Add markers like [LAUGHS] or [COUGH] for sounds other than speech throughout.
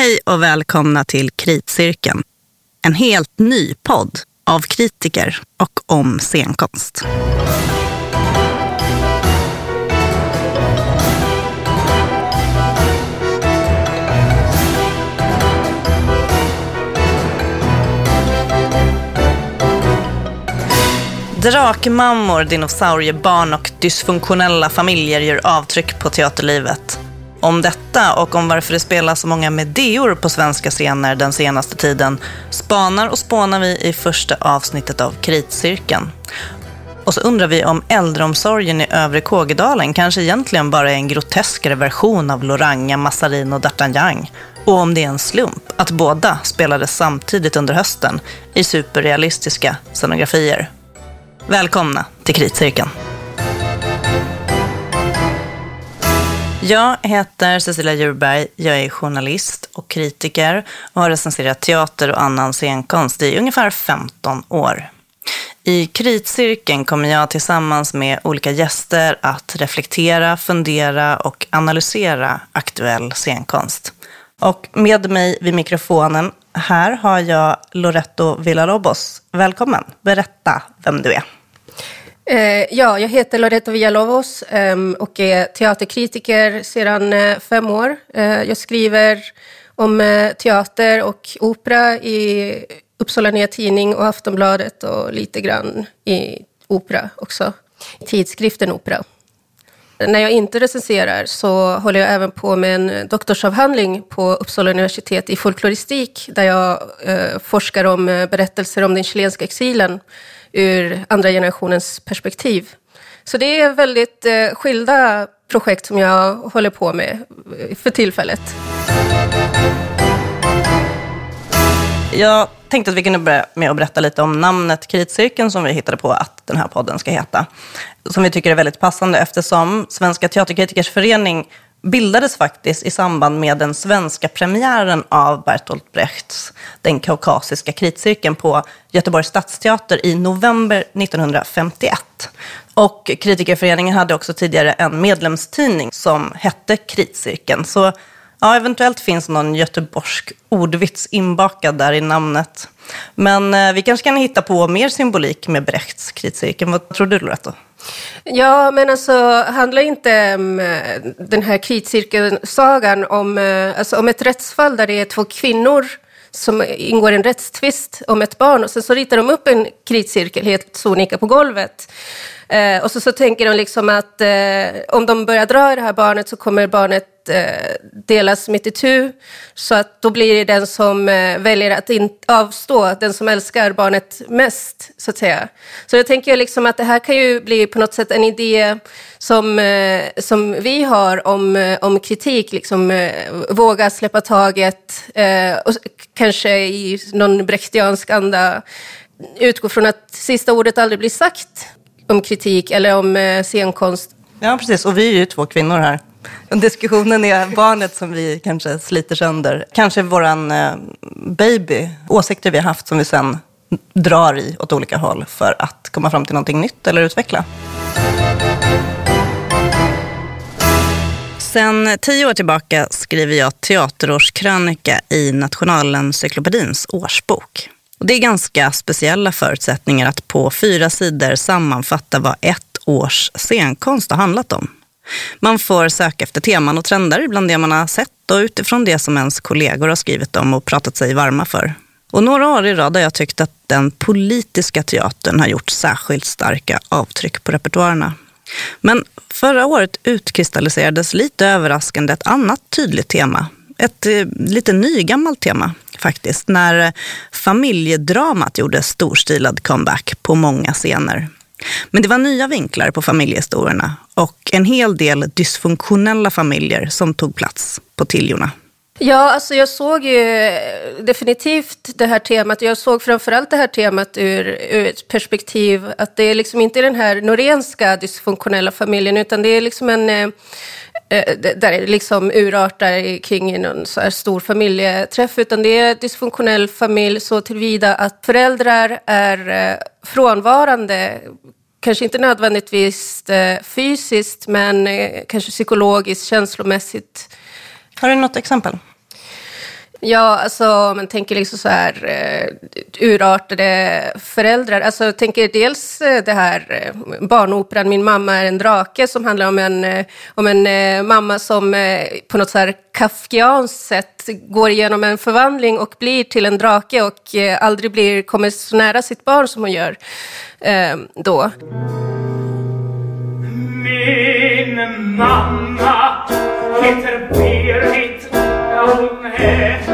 Hej och välkomna till Kritcirkeln. En helt ny podd av kritiker och om scenkonst. Drakmammor, dinosauriebarn och dysfunktionella familjer gör avtryck på teaterlivet. Om detta och om varför det spelas så många medeor på svenska scener den senaste tiden spanar och spånar vi i första avsnittet av Kritcirkeln. Och så undrar vi om äldreomsorgen i Övre Kågedalen kanske egentligen bara är en groteskare version av Loranga, Massarin och D'Artagnan. Och om det är en slump att båda spelades samtidigt under hösten i superrealistiska scenografier. Välkomna till Kritcirkeln. Jag heter Cecilia Djurberg. Jag är journalist och kritiker och har recenserat teater och annan scenkonst i ungefär 15 år. I Kritcirkeln kommer jag tillsammans med olika gäster att reflektera, fundera och analysera aktuell scenkonst. Och med mig vid mikrofonen här har jag Loretto Villalobos. Välkommen. Berätta vem du är. Eh, ja, jag heter Loreto Villalobos ehm, och är teaterkritiker sedan eh, fem år. Eh, jag skriver om eh, teater och opera i Uppsala Nya Tidning och Aftonbladet och lite grann i opera också, i tidskriften Opera. När jag inte recenserar så håller jag även på med en doktorsavhandling på Uppsala universitet i folkloristik där jag eh, forskar om eh, berättelser om den chilenska exilen ur andra generationens perspektiv. Så det är väldigt eh, skilda projekt som jag håller på med eh, för tillfället. Jag tänkte att vi kunde börja med att berätta lite om namnet Kritcirkeln som vi hittade på att den här podden ska heta. Som vi tycker är väldigt passande eftersom Svenska Teaterkritikers Förening bildades faktiskt i samband med den svenska premiären av Bertolt Brechts Den kaukasiska kritcirkeln på Göteborgs stadsteater i november 1951. Och Kritikerföreningen hade också tidigare en medlemstidning som hette Kritcirkeln. Så ja, eventuellt finns någon göteborgsk ordvits inbakad där i namnet. Men eh, vi kanske kan hitta på mer symbolik med Brechts Kritcirkeln. Vad tror du, Loretto? Ja, men alltså handlar inte eh, den här kritcirkelsagan om, eh, alltså, om ett rättsfall där det är två kvinnor som ingår en rättstvist om ett barn och sen så ritar de upp en kritcirkel helt sonika på golvet. Eh, och så, så tänker de liksom att eh, om de börjar dra i det här barnet så kommer barnet eh, delas mitt i tu. Så att då blir det den som eh, väljer att in, avstå, den som älskar barnet mest, så att säga. Så jag tänker liksom att det här kan ju bli på något sätt en idé som, eh, som vi har om, eh, om kritik, liksom eh, våga släppa taget eh, och kanske i någon brechtiansk anda utgå från att sista ordet aldrig blir sagt om kritik eller om eh, scenkonst. Ja, precis. Och vi är ju två kvinnor här. Diskussionen är barnet som vi kanske sliter sönder. Kanske våran eh, baby. Åsikter vi har haft som vi sen drar i åt olika håll för att komma fram till någonting nytt eller utveckla. Sen tio år tillbaka skriver jag teaterårskrönika i Nationalencyklopedins årsbok. Och det är ganska speciella förutsättningar att på fyra sidor sammanfatta vad ett års scenkonst har handlat om. Man får söka efter teman och trender bland det man har sett och utifrån det som ens kollegor har skrivit om och pratat sig varma för. Och några år i rad har jag tyckt att den politiska teatern har gjort särskilt starka avtryck på repertoarerna. Men förra året utkristalliserades lite överraskande ett annat tydligt tema. Ett eh, lite nygammalt tema faktiskt, när familjedramat gjorde storstilad comeback på många scener. Men det var nya vinklar på familjehistorierna och en hel del dysfunktionella familjer som tog plats på tiljorna. Ja, alltså jag såg ju definitivt det här temat. Jag såg framförallt det här temat ur, ur ett perspektiv att det är liksom inte den här norenska dysfunktionella familjen, utan det är liksom en eh, Eh, där det liksom urartar kring någon så här stor familjeträff, utan det är dysfunktionell familj så tillvida att föräldrar är eh, frånvarande kanske inte nödvändigtvis eh, fysiskt, men kanske psykologiskt, känslomässigt. Har du något exempel? Ja, alltså om man tänker liksom så här uh, urartade föräldrar. Alltså jag tänker dels eh, det här uh, barnoperan Min mamma är en drake som handlar om en, uh, om en mamma som på något så här kafkianskt sätt går igenom en förvandling och blir till en drake och aldrig blir, kommer så nära sitt barn som hon gör då. Min mamma heter Berit, hon heter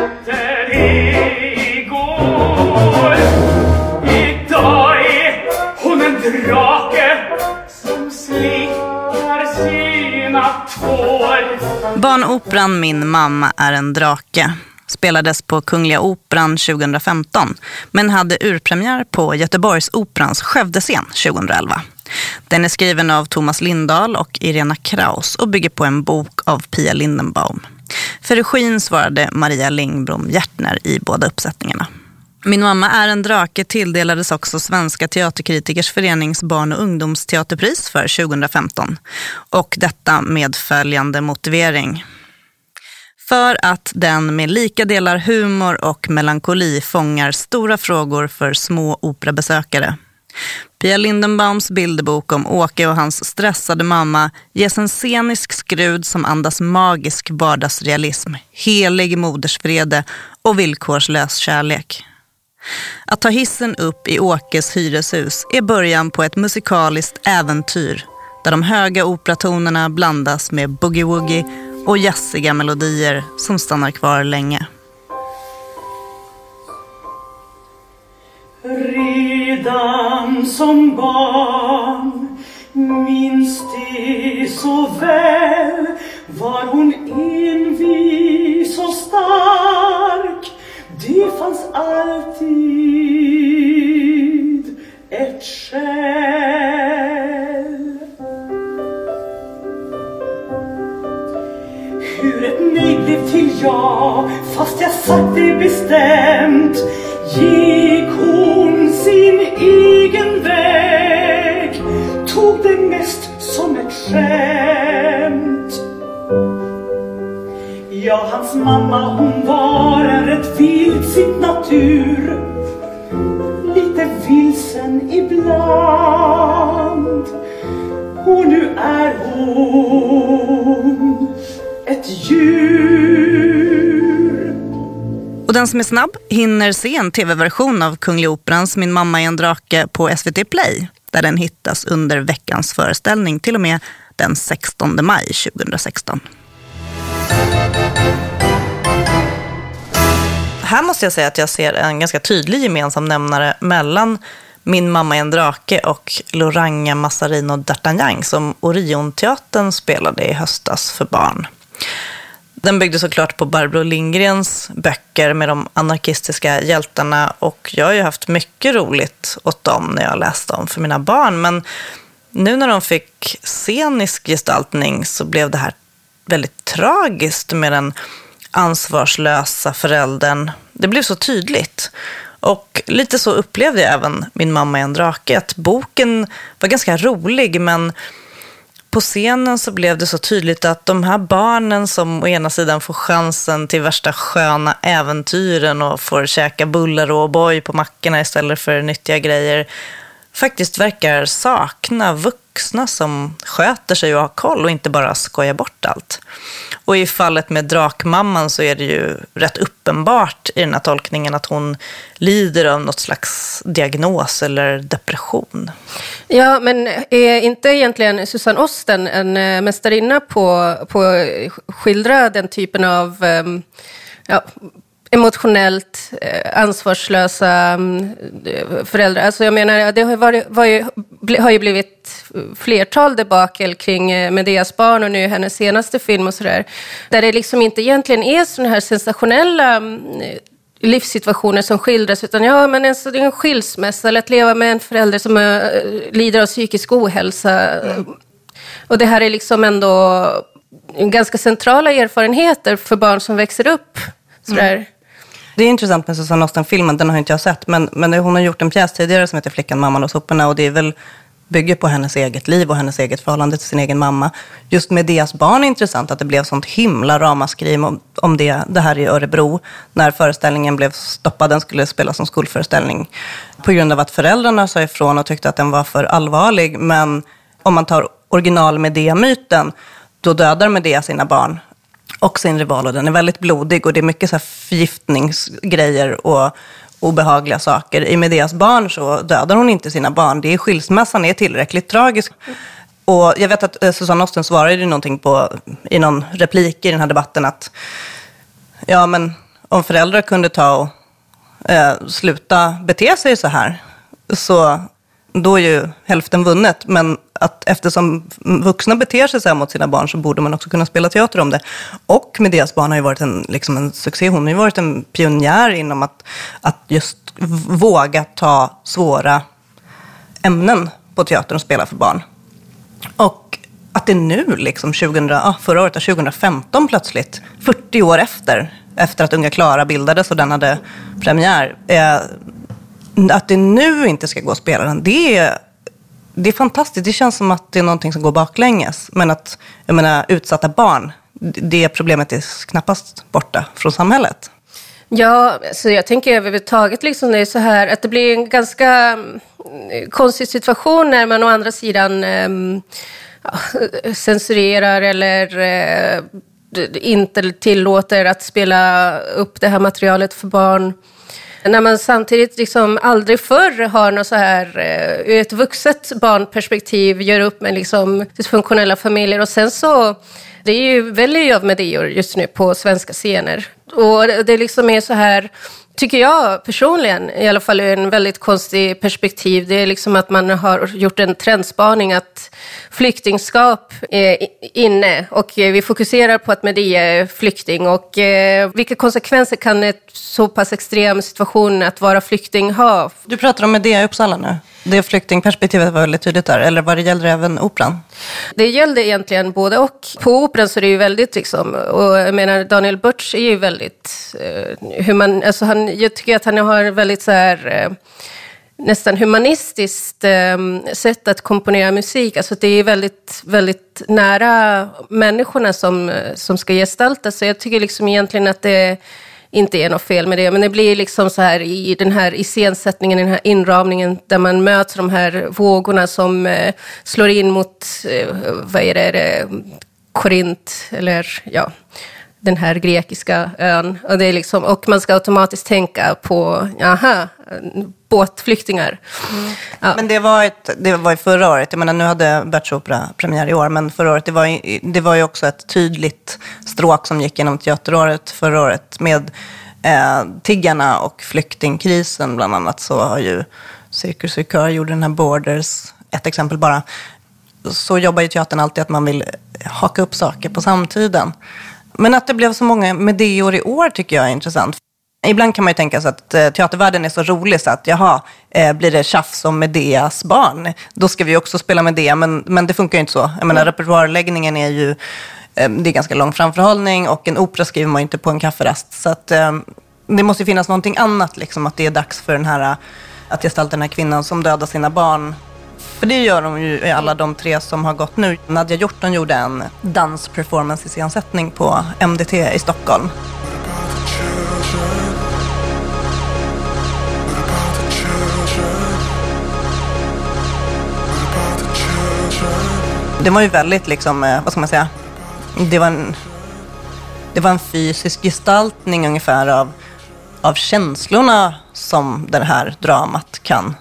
Barnoperan Min mamma är en drake spelades på Kungliga Operan 2015 men hade urpremiär på Göteborgsoperans Skövdescen 2011. Den är skriven av Thomas Lindahl och Irena Kraus och bygger på en bok av Pia Lindenbaum. För regin svarade Maria Lingblom Hjärtner i båda uppsättningarna. Min mamma är en drake tilldelades också Svenska Teaterkritikers förenings barn och ungdomsteaterpris för 2015. Och detta med följande motivering. För att den med lika delar humor och melankoli fångar stora frågor för små operabesökare. Pia Lindenbaums bilderbok om Åke och hans stressade mamma ges en scenisk skrud som andas magisk vardagsrealism, helig modersvrede och villkorslös kärlek. Att ta hissen upp i Åkes hyreshus är början på ett musikaliskt äventyr där de höga operatonerna blandas med boogie-woogie och jazziga melodier som stannar kvar länge. Redan som barn minns det så väl var hon envis och stark. Det fanns alltid ett skäl. Hur ett nej blev till ja, fast jag sagt det bestämt gick hon sin egen väg tog det mest som ett skäl. Ja, hans mamma hon var en rätt vildsint natur. Lite vilsen ibland. Och nu är hon ett djur. Och den som är snabb hinner se en tv-version av Kungliga Operans Min mamma är en drake på SVT Play där den hittas under veckans föreställning till och med den 16 maj 2016. Här måste jag säga att jag ser en ganska tydlig gemensam nämnare mellan Min mamma är en drake och Loranga Massarino d'Artagnan som Orionteatern spelade i höstas för barn. Den byggde såklart på Barbro Lindgrens böcker med de anarkistiska hjältarna och jag har ju haft mycket roligt åt dem när jag läste dem för mina barn. Men nu när de fick scenisk gestaltning så blev det här väldigt tragiskt med den ansvarslösa föräldern. Det blev så tydligt. Och lite så upplevde jag även Min mamma är en drake, att boken var ganska rolig men på scenen så blev det så tydligt att de här barnen som å ena sidan får chansen till värsta sköna äventyren och får käka bullar och boy på mackorna istället för nyttiga grejer, faktiskt verkar sakna vuxna som sköter sig och har koll och inte bara skojar bort allt. Och i fallet med drakmamman så är det ju rätt uppenbart i den här tolkningen att hon lider av något slags diagnos eller depression. Ja, men är inte egentligen Susanne Osten en eh, mästarinna på, att skildra den typen av ehm, ja, emotionellt eh, ansvarslösa mm, föräldrar. Alltså jag menar, det har, varit, var har ju blivit flertal debakel kring eh, Medeas barn och nu hennes senaste film och sådär. Där det liksom inte egentligen är sådana här sensationella mm, livssituationer som skildras, utan ja, men är en skilsmässa eller att leva med en förälder som lider av psykisk ohälsa. Mm. Och det här är liksom ändå ganska centrala erfarenheter för barn som växer upp. Sådär. Mm. Det är intressant med Susanne Osten-filmen, den har inte jag sett, men, men hon har gjort en pjäs tidigare som heter Flickan, mamman och soporna och det är väl bygger på hennes eget liv och hennes eget förhållande till sin egen mamma. Just Medeas barn är intressant, att det blev sånt himla ramaskri om, om det, det här i Örebro, när föreställningen blev stoppad. Den skulle spelas som skolföreställning på grund av att föräldrarna sa ifrån och tyckte att den var för allvarlig. Men om man tar original Medea-myten, då dödar Medea sina barn och sin rival och den är väldigt blodig och det är mycket så förgiftningsgrejer och obehagliga saker. I Medeas barn så dödar hon inte sina barn. Det är skilsmässan är tillräckligt tragisk. Och jag vet att eh, Susanne Osten svarade någonting på, i någon replik i den här debatten att ja, men om föräldrar kunde ta och eh, sluta bete sig så här, så då är ju hälften vunnet. Men att eftersom vuxna beter sig så här mot sina barn så borde man också kunna spela teater om det. Och Medeas barn har ju varit en, liksom en succé. Hon har ju varit en pionjär inom att, att just våga ta svåra ämnen på teatern och spela för barn. Och att det nu, liksom 2000, ah, förra året, 2015 plötsligt, 40 år efter, efter att Unga Klara bildades och den hade premiär, eh, att det nu inte ska gå att spela den, det är, det är fantastiskt. Det känns som att det är någonting som går baklänges. Men att, jag menar, utsatta barn, det problemet är knappast borta från samhället. Ja, så jag tänker överhuvudtaget liksom det är så här att det blir en ganska mm, konstig situation när man å andra sidan um, [LAUGHS] censurerar eller eh, inte tillåter att spela upp det här materialet för barn. När man samtidigt liksom aldrig förr har något så här, eh, ur ett vuxet barnperspektiv, gör upp med liksom dysfunktionella familjer och sen så det är ju väldigt av medior just nu på svenska scener. Och det liksom är så här, tycker jag personligen, i alla fall ur en väldigt konstig perspektiv. Det är liksom att man har gjort en trendspaning att flyktingskap är inne och vi fokuserar på att Medea är flykting och eh, vilka konsekvenser kan ett så pass extrem situation att vara flykting ha? Du pratar om Medea i Uppsala nu? Det flyktingperspektivet var väldigt tydligt där, eller vad det gällde även operan? Det gällde egentligen både och. På operan så är det ju väldigt liksom, och jag menar Daniel Butch är ju väldigt, eh, human, alltså han, jag tycker att han har väldigt så här, eh, nästan humanistiskt eh, sätt att komponera musik. Alltså det är väldigt, väldigt nära människorna som, eh, som ska gestaltas. Så jag tycker liksom egentligen att det inte är något fel med det. Men det blir liksom så här i den här iscensättningen, den här inramningen, där man möter de här vågorna som eh, slår in mot, eh, vad är det, är det Korint, eller ja, den här grekiska ön. Och, det är liksom, och man ska automatiskt tänka på, aha, båtflyktingar. Mm. Ja. Men det var, ett, det var ju förra året, jag menar nu hade Berts Opera premiär i år, men förra året, det var, ju, det var ju också ett tydligt stråk som gick genom teateråret förra året med eh, tiggarna och flyktingkrisen bland annat, så har ju Cirkus Cirkör gjorde den här Borders, ett exempel bara. Så jobbar ju teatern alltid att man vill haka upp saker på samtiden. Men att det blev så många Medeor i år tycker jag är intressant. Ibland kan man ju tänka sig att eh, teatervärlden är så rolig så att jaha, eh, blir det tjafs om Medeas barn, då ska vi också spela Medea, men, men det funkar ju inte så. Jag menar, mm. repertoarläggningen är ju, eh, det är ganska lång framförhållning och en opera skriver man ju inte på en kafferast. Så att det måste ju finnas någonting annat, liksom, att det är dags för den här, att gestalta den här kvinnan som dödar sina barn för det gör de ju i alla de tre som har gått nu. Nadja Hjorton gjorde en dansperformance iscensättning på MDT i Stockholm. Det var ju väldigt, liksom, eh, vad ska man säga, det var en, det var en fysisk gestaltning ungefär av, av känslorna som det här dramat kan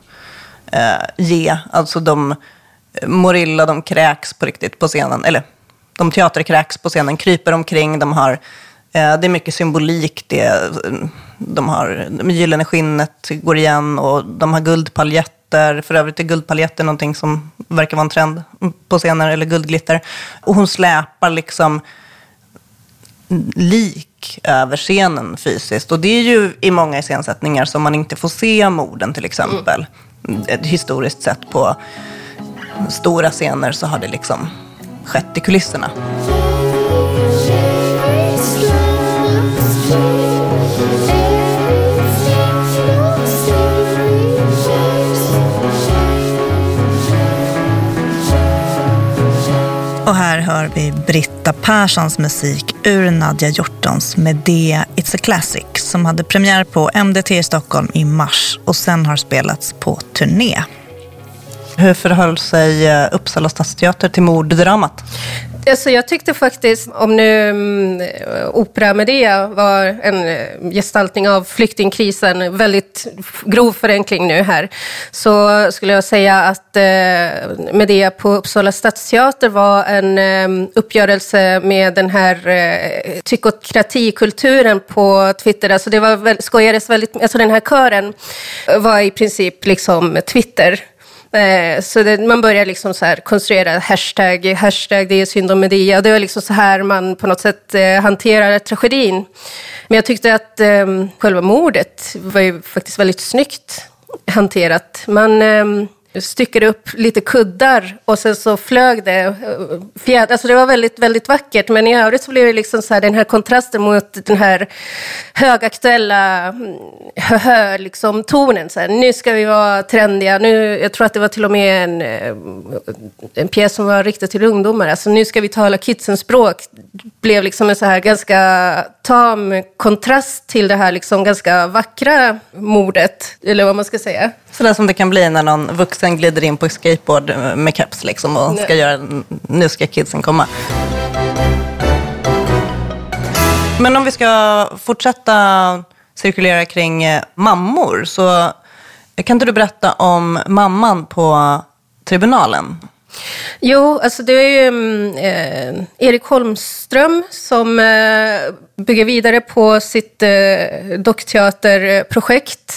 eh, ge. Alltså de eh, mår illa, de kräks på riktigt på scenen. Eller de teaterkräks på scenen, kryper omkring, de har eh, det är mycket symbolik. Det, eh, de har det gyllene skinnet går igen och de har guldpaljetter. För övrigt är guldpaljetter någonting som verkar vara en trend på scener, eller guldglitter. Och hon släpar liksom lik över scenen fysiskt. Och det är ju i många iscensättningar som man inte får se morden till exempel. Mm historiskt sett på stora scener så har det liksom skett i kulisserna. Hör vi Britta Perssons musik ur Nadja Hjortons Medea It's a Classic som hade premiär på MDT i Stockholm i mars och sen har spelats på turné. Hur förhöll sig eh, Uppsala stadsteater till morddramat? Alltså jag tyckte faktiskt, om nu um, Opera Medea var en eh, gestaltning av flyktingkrisen, väldigt grov förenkling nu här, så skulle jag säga att eh, uh, Medea på Uppsala stadsteater var en um, uppgörelse med den här uh, på Twitter. Alltså det var, skojades väldigt, alltså den här kören var i princip liksom Twitter Eh, så det, man börjar liksom så här konstruera hashtag, hashtag det är synd om Medea. Det var liksom så här man på något sätt eh, hanterar tragedin. Men jag tyckte att eh, själva mordet var ju faktiskt väldigt snyggt hanterat. Man... Ehm, Styckade upp lite kuddar och sen så flög det eh, fjädrar. Alltså det var väldigt, väldigt vackert. Men i övrigt så blev det liksom så här, den här kontrasten mot den här högaktuella mm, hö, liksom tonen. Så här, nu ska vi vara trendiga. Nu, jag tror att det var till och med en, eh, en pjäs som var riktad till ungdomar. Alltså nu ska vi tala kidsens språk. blev liksom en så här ganska tam kontrast till det här liksom ganska vackra mordet. Eller vad man ska säga. Sådär som det kan bli när någon vuxen glider in på skateboard med keps liksom och ska göra, nu ska kidsen komma. Men om vi ska fortsätta cirkulera kring eh, mammor så kan inte du berätta om mamman på tribunalen? Jo, alltså det är ju mm, eh, Erik Holmström som eh, bygger vidare på sitt eh, dockteaterprojekt.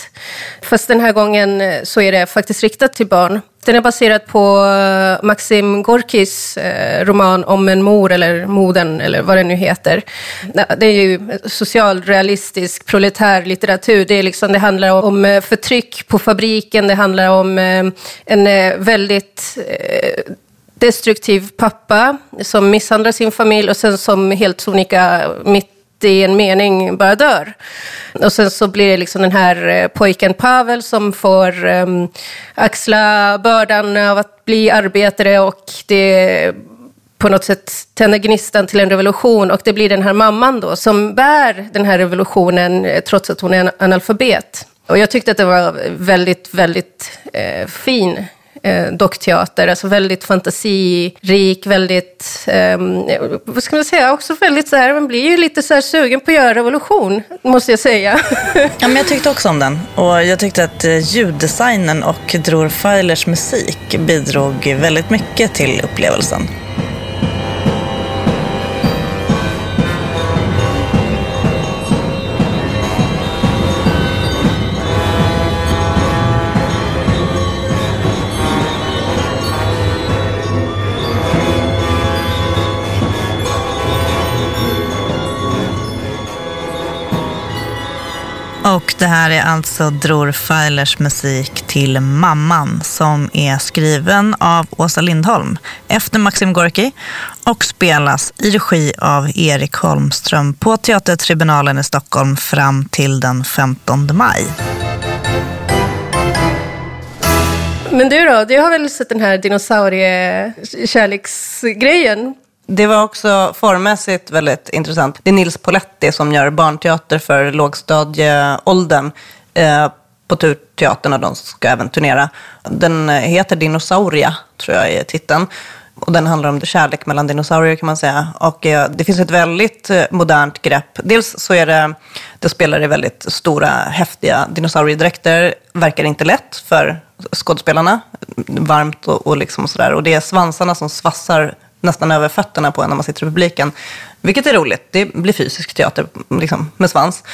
Fast den här gången eh, så är det faktiskt riktat till barn. Den är baserad på eh, Maxim Gorkis eh, roman om en mor eller moden eller vad det nu heter. Det är ju socialrealistisk proletärlitteratur. Det, är liksom, det handlar om eh, förtryck på fabriken, det handlar om en väldigt destruktiv pappa som misshandlar sin familj och sen som helt sonika mitt i en mening bara dör. Och sen så blir det liksom den här eh, pojken Pavel som får um, axla bördan av att bli arbetare och det på något sätt tänder gnistan till en revolution och det blir den här mamman då som bär den här revolutionen eh, trots att hon är analfabet. Och jag tyckte att det var väldigt, väldigt eh, fin eh, dockteater. Alltså väldigt fantasirik, väldigt, eh, vad ska man säga, också väldigt så här, man blir ju lite så här sugen på att göra revolution, måste jag säga. ja, men jag tyckte också om den. Och jag tyckte att eh, ljuddesignen och Dror Feilers musik bidrog väldigt mycket till upplevelsen. Och det här är alltså Dror Feilers musik till Mamman som är skriven av Åsa Lindholm efter Maxim Gorki och spelas i regi av Erik Holmström på Teatertribunalen i Stockholm fram till den 15 maj. Men du då, du har väl sett den här dinosauriekärleksgrejen det var också formmässigt väldigt intressant. Det är Nils Poletti som gör barnteater för lågstadieåldern eh, på Turteatern och de ska även turnera. Den eh, heter Dinosauria, tror jag är titeln. Och den handlar om det kärlek mellan dinosaurier kan man säga. Och eh, det finns ett väldigt eh, modernt grepp. Dels så är det, det spelar i väldigt stora, häftiga dinosauriedräkter. Verkar inte lätt för skådespelarna. Varmt och, och, liksom och sådär. Och det är svansarna som svassar nästan över fötterna på en när man sitter i publiken. Vilket är roligt. Det blir fysisk teater liksom, med svans.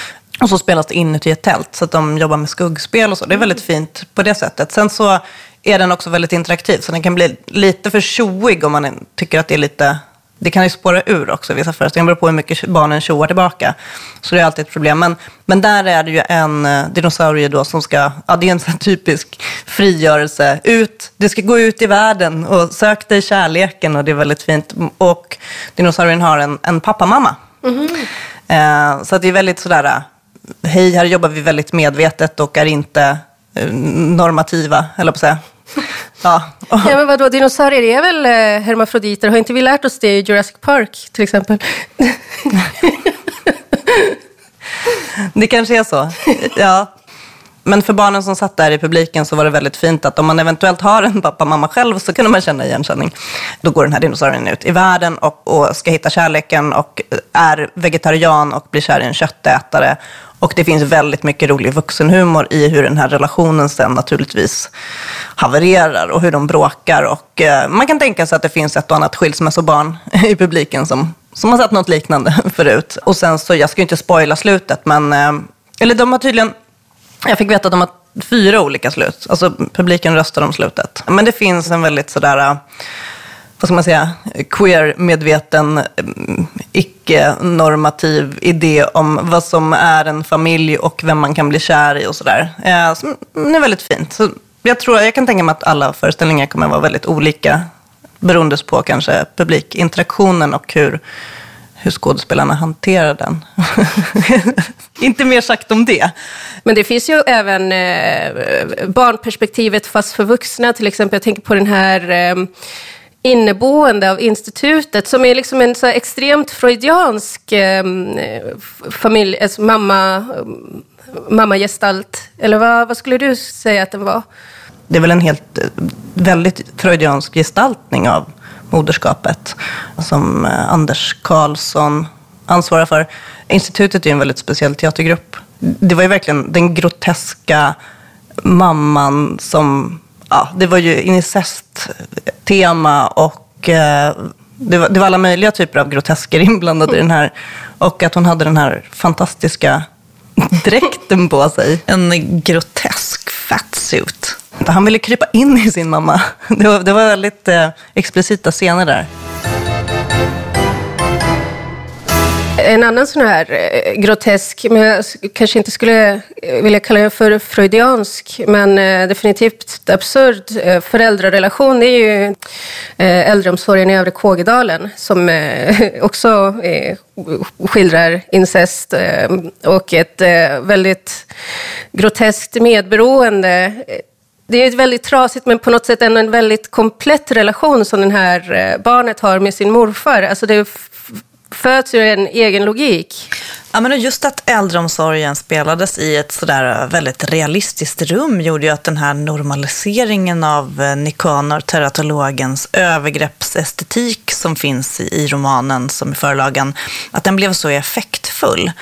Och så spelas det inuti ett tält, så att de jobbar med skuggspel och så. Det är väldigt fint på det sättet. Sen så är den också väldigt interaktiv, så den kan bli lite för tjoig om man tycker att det är lite det kan ju spåra ur också i vissa föreställningar. Beror på hur mycket barnen tjoar tillbaka. Så det är alltid ett problem. Men, men där är det ju en eh, dinosaurie då som ska, ja det är en sån typisk frigörelse. Ut, det ska gå ut i världen och sök dig kärleken och det är väldigt fint. Och dinosaurien har en, en pappamamma. Mm -hmm. eh, så det är väldigt sådär, eh, hej här jobbar vi väldigt medvetet och är inte eh, normativa, eller på att säga. Ja. Ja, men vadå, dinosaurier är väl eh, hermafroditer? Har inte vi lärt oss det i Jurassic Park till exempel? [LAUGHS] Det kanske är så. Ja. Men för barnen som satt där i publiken så var det väldigt fint att om man eventuellt har en pappa mamma själv så kunde man känna igenkänning. Då går den här dinosaurien ut i världen och, och ska hitta kärleken och är vegetarian och blir kär i en köttätare. Och det finns väldigt mycket rolig vuxenhumor i hur den här relationen sen naturligtvis havererar och hur de bråkar. Och eh, man kan tänka sig att det finns ett och annat skilsmässobarn [LAUGHS] i publiken som, som har sett något liknande [LAUGHS] förut. Och sen så, jag ska ju inte spoila slutet, men, eh, eller de har tydligen jag fick veta att de har fyra olika slut. Alltså publiken röstar om slutet. Men det finns en väldigt sådär, eh, vad ska man säga, queer-medveten, eh, icke-normativ idé om vad som är en familj och vem man kan bli kär i och sådär. Eh, som mm, är väldigt fint. Så jag, tror, jag kan tänka mig att alla föreställningar kommer att vara väldigt olika beroende på kanske publikinteraktionen och hur hur skådespelarna hanterar den. [LAUGHS] Inte mer sagt om det. Men det finns ju även eh, barnperspektivet fast för vuxna. Till exempel, jag tänker på den här eh, inneboende av institutet som är liksom en så extremt freudiansk eh, familj, alltså mamma, ehm, mammagestalt. Eller vad, vad skulle du säga att den var? Det är väl en helt, eh, väldigt freudiansk gestaltning av moderskapet som eh, Anders Karlsson ansvarar för. Institutet är en väldigt speciell teatergrupp. Det var ju verkligen den groteska mamman som, ja, det var ju incest-tema och eh, det var, det var alla möjliga typer av grotesker [LAUGHS] inblandade i den här. Och att hon hade den här fantastiska dräkten på sig. En grotesk fatsuit. Han ville krypa in i sin mamma. Det var, det var väldigt eh, explicita scener där. En annan sån här eh, grotesk, men jag kanske inte skulle eh, vilja kalla den för freudiansk, men eh, definitivt absurd föräldrarelation det är ju äldreomsorgen i Övre Kågedalen som [LAUGHS] också skildrar incest och ett väldigt groteskt medberoende det är ett väldigt trasigt men på något sätt ändå en väldigt komplett relation som det här barnet har med sin morfar. Alltså det föds ur en egen logik. Ja, men just att äldreomsorgen spelades i ett sådär väldigt realistiskt rum gjorde ju att den här normaliseringen av eh, Nikanor, teratologens övergreppsestetik som finns i romanen som i förlagen, att den blev så effektfull.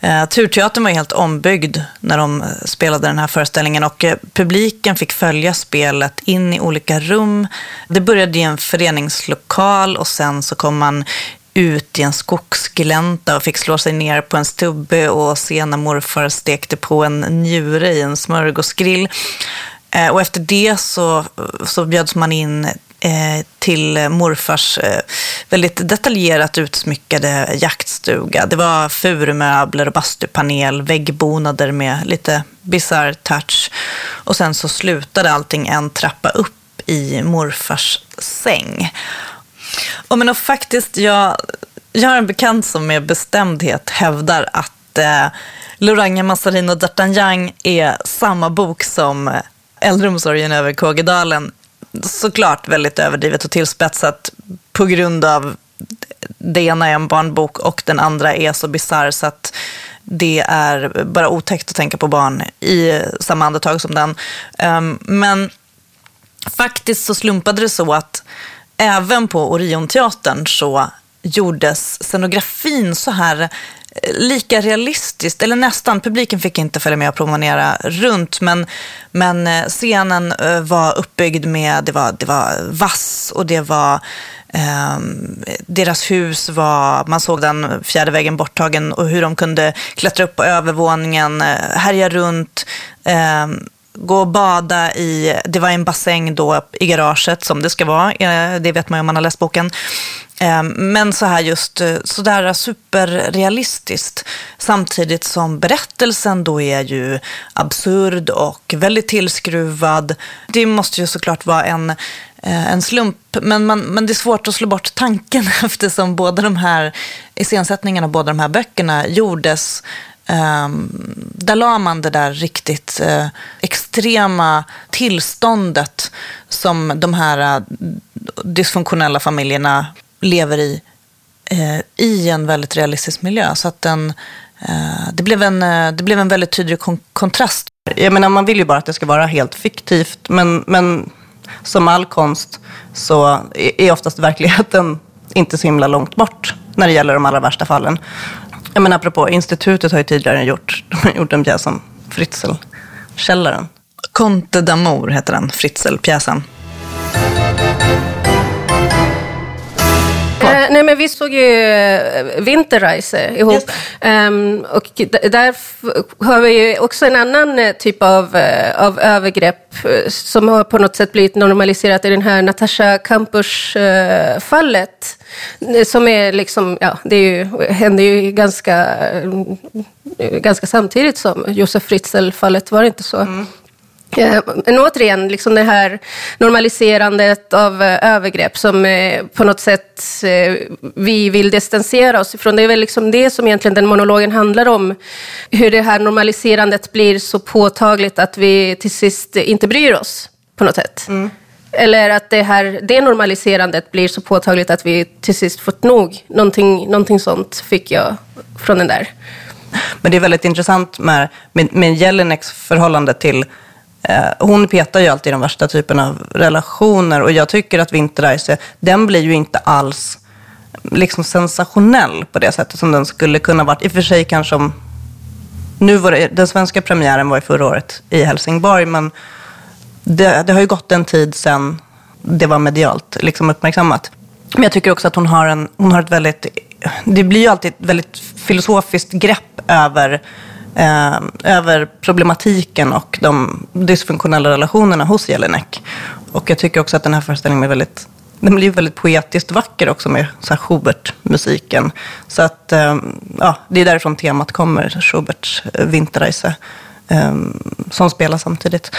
Eh, Turteatern var helt ombyggd när de eh, spelade den här föreställningen och eh, publiken fick följa spelet in i olika rum. Det började i en föreningslokal och sen så kom man ut i en skogsglänta och fick slå sig ner på en stubbe och se när morfar stekte på en njure i en smörgåsgrill. Eh, och efter det så, så bjöds man in eh, till morfars eh, väldigt detaljerat utsmyckade jaktstuga. Det var furumöbler och bastupanel, väggbonader med lite bisarr touch. Och sen så slutade allting en trappa upp i morfars säng. Och men och faktiskt, jag, jag har en bekant som med bestämdhet hävdar att eh, Loranga Massarin och D'Artagnan är samma bok som eh, Äldreomsorgen över Kågedalen. Såklart väldigt överdrivet och tillspetsat på grund av det ena är en barnbok och den andra är så bisarr så att det är bara otäckt att tänka på barn i samma andetag som den. Ehm, men faktiskt så slumpade det så att även på Orionteatern så gjordes scenografin så här eh, lika realistiskt, eller nästan. Publiken fick inte följa med och promenera runt, men, men eh, scenen eh, var uppbyggd med, det var, det var vass och det var eh, deras hus var, man såg den fjärde väggen borttagen och hur de kunde klättra upp på övervåningen, härja runt. Eh, gå och bada i, det var en bassäng då i garaget som det ska vara, eh, det vet man ju om man har läst boken. Eh, men så här just eh, sådär superrealistiskt samtidigt som berättelsen då är ju absurd och väldigt tillskruvad. Det måste ju såklart vara en, en slump, men, man, men det är svårt att slå bort tanken [LAUGHS] eftersom båda de här iscensättningarna och båda de här böckerna gjordes Um, där la man det där riktigt uh, extrema tillståndet som de här äh, dysfunktionella familjerna lever i, eh, i en väldigt realistisk miljö. Så att den, eh, det, blev en, eh, det blev en väldigt tydlig kon kontrast. Jag menar, man vill ju bara att det ska vara helt fiktivt, men, men som all konst så är oftast verkligheten inte så himla långt bort när det gäller de allra värsta fallen. Jag menar, apropå, institutet har ju tidigare gjort, de [LAUGHS] har gjort en pjäs om Fritzl-källaren. Conte d'Amour heter den, Fritzl-pjäsen. Eh, nej, men vi såg ju eh, Winterreise ihop. Um, och där har vi ju också en annan eh, typ av, uh, av övergrepp som har på något sätt blivit normaliserat i den här Natasha Kampusch-fallet. Som är liksom, ja, det är ju, hände ju ganska, ganska samtidigt som Josef Fritzl-fallet, var det inte så? Mm. Eh, men återigen, liksom det här normaliserandet av eh, övergrepp som eh, på något sätt vi vill distansera oss ifrån. Det är väl liksom det som egentligen den monologen handlar om. Hur det här normaliserandet blir så påtagligt att vi till sist inte bryr oss på något sätt. Mm. Eller att det här denormaliserandet blir så påtagligt att vi till sist fått nog. Någonting, någonting sånt fick jag från den där. Men det är väldigt intressant med, med, med Jelineks förhållande till Eh, hon petar ju alltid i de värsta typerna av relationer och jag tycker att Winterreise, den blir ju inte alls liksom sensationell på det sättet som den skulle kunna varit. I och för sig kanske om... Nu var det, den svenska premiären var ju förra året i Helsingborg, men det, det har ju gått en tid sedan det var medialt liksom uppmärksammat. Men jag tycker också att hon har, en, hon har ett väldigt... Det blir ju alltid ett väldigt filosofiskt grepp över eh, över problematiken och de dysfunktionella relationerna hos Jelinek. Och jag tycker också att den här föreställningen är väldigt den blir väldigt poetiskt vacker också med så här Schubert-musiken. Så att, eh, ja, det är därifrån temat kommer, Schuberts eh, Winterreise, eh, som spelar samtidigt.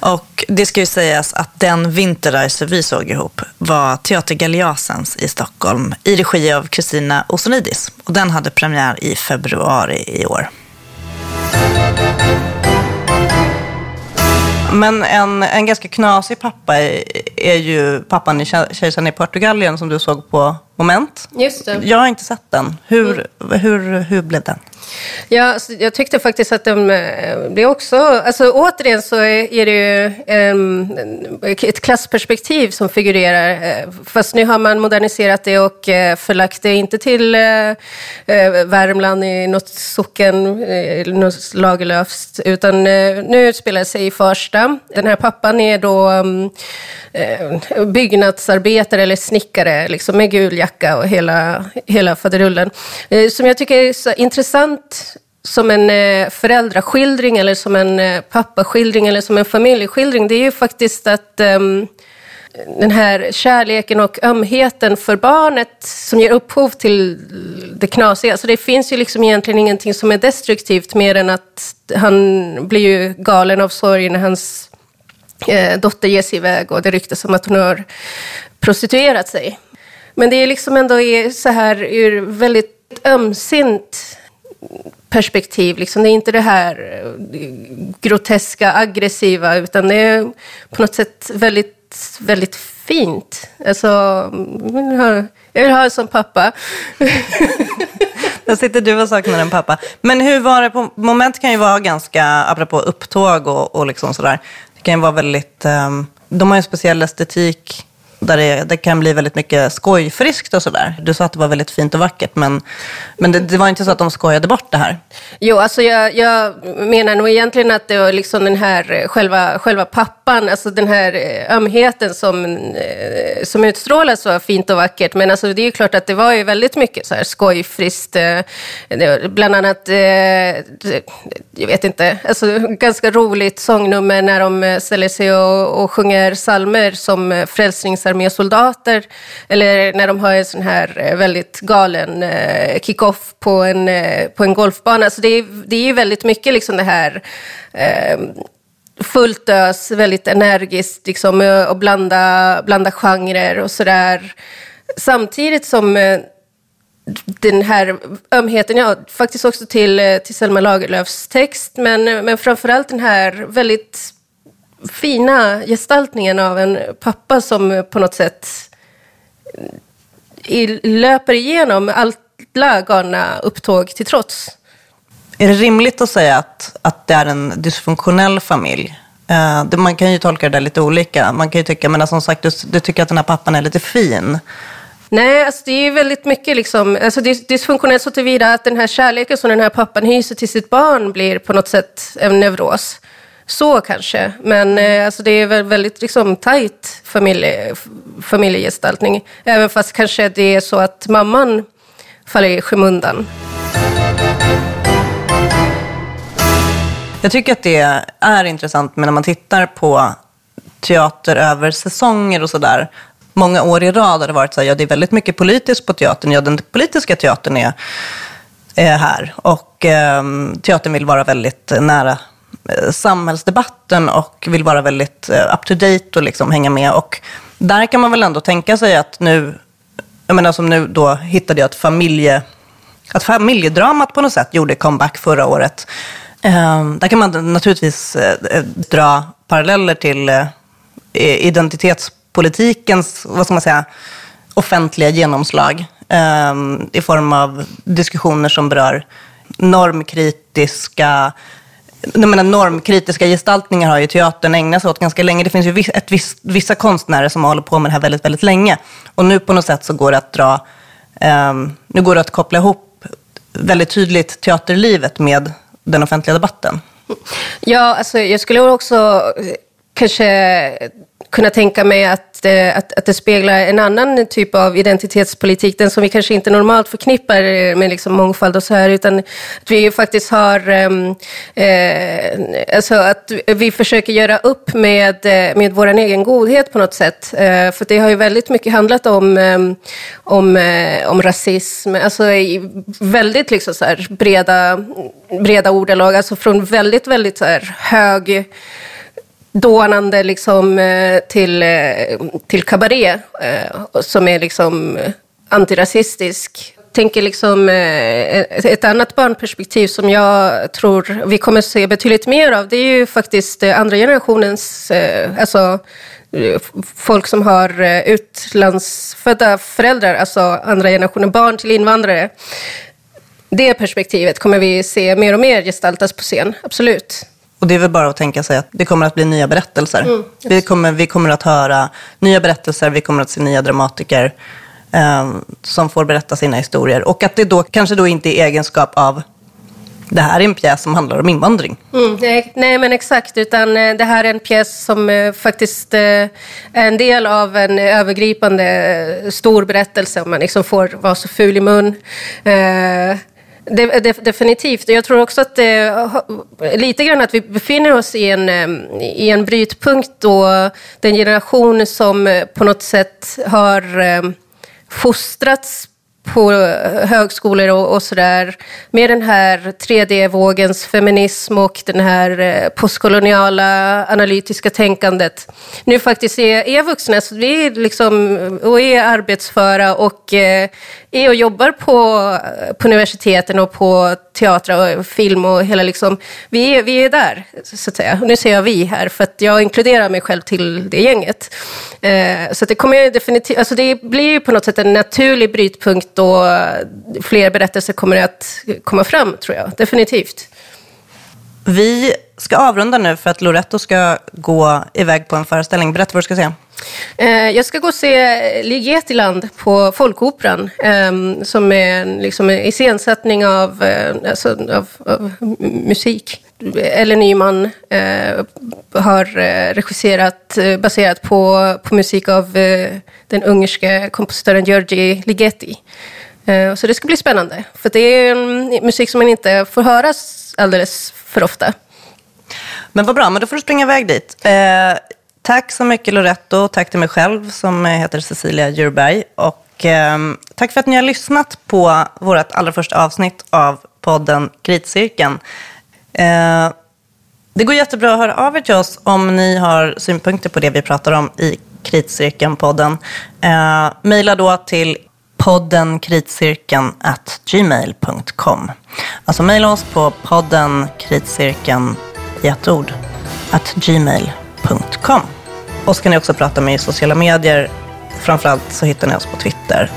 Och det ska ju sägas att den Winterreise vi såg ihop var Teater Galeasens i Stockholm i regi av Kristina Osonidis. Och den hade premiär i februari i år. Men en, en ganska knasig pappa är, ju pappan i Kejsaren i Portugalien som du såg på Moment. Just det. Jag har inte sett den. Hur, mm. hur, hur blev den? Ja, alltså, jag tyckte faktiskt att de, eh, det också, alltså återigen så är det ju um, ett klassperspektiv som figurerar. Eh, fast nu har man moderniserat det och eh, förlagt det inte till Värmland i något socken, något Lagerlöfs, utan nu utspelar det sig i Farsta. Den här pappan är då um, byggnadsarbetare eller snickare, liksom med gul jacka och hela, hela faderullen. Eh, som jag tycker är så intressant som en eh, föräldraskildring eller som en eh, pappaskildring eller som en familjeskildring, det är ju faktiskt att um, den här kärleken och ömheten för barnet som ger upphov till det knasiga. Så det finns ju liksom egentligen ingenting som är destruktivt mer än att han blir ju galen av sorg när hans eh, dotter ger sig iväg och det ryktas om att hon har prostituerat sig. Men det är liksom ändå så här ur väldigt ömsint perspektiv. Liksom. Det är inte det här eh, groteska, aggressiva, utan det är på något sätt väldigt, väldigt fint. Alltså, jag vill ha en sån pappa. Där sitter du och saknar en pappa. Men hur var det på moment kan ju vara ganska, apropå upptåg och, och liksom sådär, det kan ju vara väldigt, um, de har ju en speciell estetik där det, det, kan bli väldigt mycket skojfriskt och sådär. Du sa att det var väldigt fint och vackert, men, men det, det var inte så att de skojade bort det här? Jo, alltså jag, jag menar nog egentligen att det var liksom den här eh, själva, själva pappan, alltså den här eh, ömheten som, eh, som utstrålas var fint och vackert. Men alltså det är ju klart att det var ju väldigt mycket så här skojfriskt. Bland annat, jag vet inte, alltså ganska roligt sångnummer när de ställer sig och, och sjunger salmer som frälsnings Frälsningsarmésoldater, eller när de har en sån här eh, väldigt galen eh, kick-off på en, eh, på en golfbana. Så det är, det är ju väldigt mycket liksom det här eh, fullt ös, väldigt energiskt liksom, och blanda, blanda genrer och sådär. Samtidigt som den här ömheten, ja, faktiskt också till, till Selma Lagerlöfs text, men, men framförallt den här väldigt fina gestaltningen av en pappa som på något sätt löper igenom alla galna upptåg till trots. Är det rimligt att säga att, att det är en dysfunktionell familj? Det, man kan ju tolka det där lite olika. Man kan ju tycka, men som sagt, du, du tycker att den här pappan är lite fin. Nej, alltså det är väldigt mycket liksom, alltså dysfunktionellt så tillvida att den här kärleken som den här pappan hyser till sitt barn blir på något sätt en neuros. Så kanske, men eh, alltså det är väl väldigt liksom, tajt familje, familjegestaltning. Även fast kanske det är så att mamman faller i skymundan. Jag tycker att det är intressant men när man tittar på teater över säsonger och sådär. Många år i rad har det varit så här, ja det är väldigt mycket politiskt på teatern. Ja, den politiska teatern är, är här. Och eh, teatern vill vara väldigt nära Eh, samhällsdebatten och vill vara väldigt eh, up to date och liksom hänga med. Och där kan man väl ändå tänka sig att nu, jag menar som nu då hittade jag att familje, att familjedramat på något sätt gjorde comeback förra året. Ehm, där kan man naturligtvis eh, dra paralleller till identitetspolitikens, vad ska man säga, offentliga genomslag ehm, i form av diskussioner som berör normkritiska jag menar, normkritiska gestaltningar har ju teatern ägnat sig åt ganska länge. Det finns ju ett, viss, vissa konstnärer som har hållit på med det här väldigt, väldigt länge. Och nu på något sätt så går det att dra, um, nu går det att koppla ihop väldigt tydligt teaterlivet med den offentliga debatten? Ja, alltså jag skulle också kanske kunna tänka mig att, eh, att, att det speglar en annan typ av identitetspolitik, den som vi kanske inte normalt förknippar eh, med liksom mångfald och så här, utan att vi faktiskt har, ehm, eh, alltså att vi försöker göra upp med, eh, med vår egen godhet på något sätt. Eh, för det har ju väldigt mycket handlat om, ehm, om, eh, om rasism, alltså i väldigt liksom så här breda, breda ordalag, alltså från väldigt, väldigt så här hög dånande liksom, eh, till, eh, till kabaré eh, som är liksom antirasistisk. Jag tänker liksom ett annat barnperspektiv som jag tror vi kommer se betydligt mer av, det är ju faktiskt andra generationens, alltså folk som har utlandsfödda föräldrar, alltså andra generationen barn till invandrare. Det perspektivet kommer vi se mer och mer gestaltas på scen, absolut. Och det är väl bara att tänka sig att det kommer att bli nya berättelser. Mm, vi, kommer, vi kommer att höra nya berättelser, vi kommer att se nya dramatiker eh, som får berätta sina historier. Och att det då kanske då inte är egenskap av det här är en pjäs som handlar om invandring. Mm, nej, nej, men exakt. Utan eh, det här är en pjäs som eh, faktiskt eh, är en del av en övergripande stor berättelse. Om man liksom får vara så ful i mun. De, de, definitivt. Jag tror också att det, lite grann att vi befinner oss i en, i en brytpunkt då den generation som på något sätt har fostrats på eh, högskolor och, och sådär med den här 3D-vågens feminism och den här eh, postkoloniala analytiska tänkandet. Nu faktiskt är, är vuxna, så vi är liksom, och är arbetsföra och eh, är och jobbar på, eh, på universiteten och på teatrar och film och hela liksom, vi är, vi är där, så att säga. Och nu säger jag vi här, för att jag inkluderar mig själv till det gänget. Eh, så det kommer definitivt, alltså det blir ju på något sätt en naturlig brytpunkt då fler berättelser kommer att komma fram, tror jag. Definitivt. Vi ska avrunda nu för att Loretto ska gå iväg på en föreställning. Berätta vad du ska se. Eh, jag ska gå och se Ligetiland på Folkoperan ehm, som är liksom en iscensättning av, eh, alltså, av, av musik. Ellen Nyman eh, har eh, regisserat eh, baserat på, på musik av eh, den ungerske kompositören Georgi Ligeti. Så det ska bli spännande, för det är musik som man inte får höra alldeles för ofta. Men vad bra, men då får du springa iväg dit. Eh, tack så mycket Loretto, tack till mig själv som heter Cecilia Djurberg. Och eh, tack för att ni har lyssnat på vårt allra första avsnitt av podden Kritcirkeln. Eh, det går jättebra att höra av er till oss om ni har synpunkter på det vi pratar om i Kritcirkeln-podden. Eh, Mejla då till podden kritcirkeln at gmail.com. Alltså mejla oss på podden kritcirkeln i ett ord, at gmail.com gmail.com. Och så kan ni också prata med i sociala medier. Framförallt så hittar ni oss på Twitter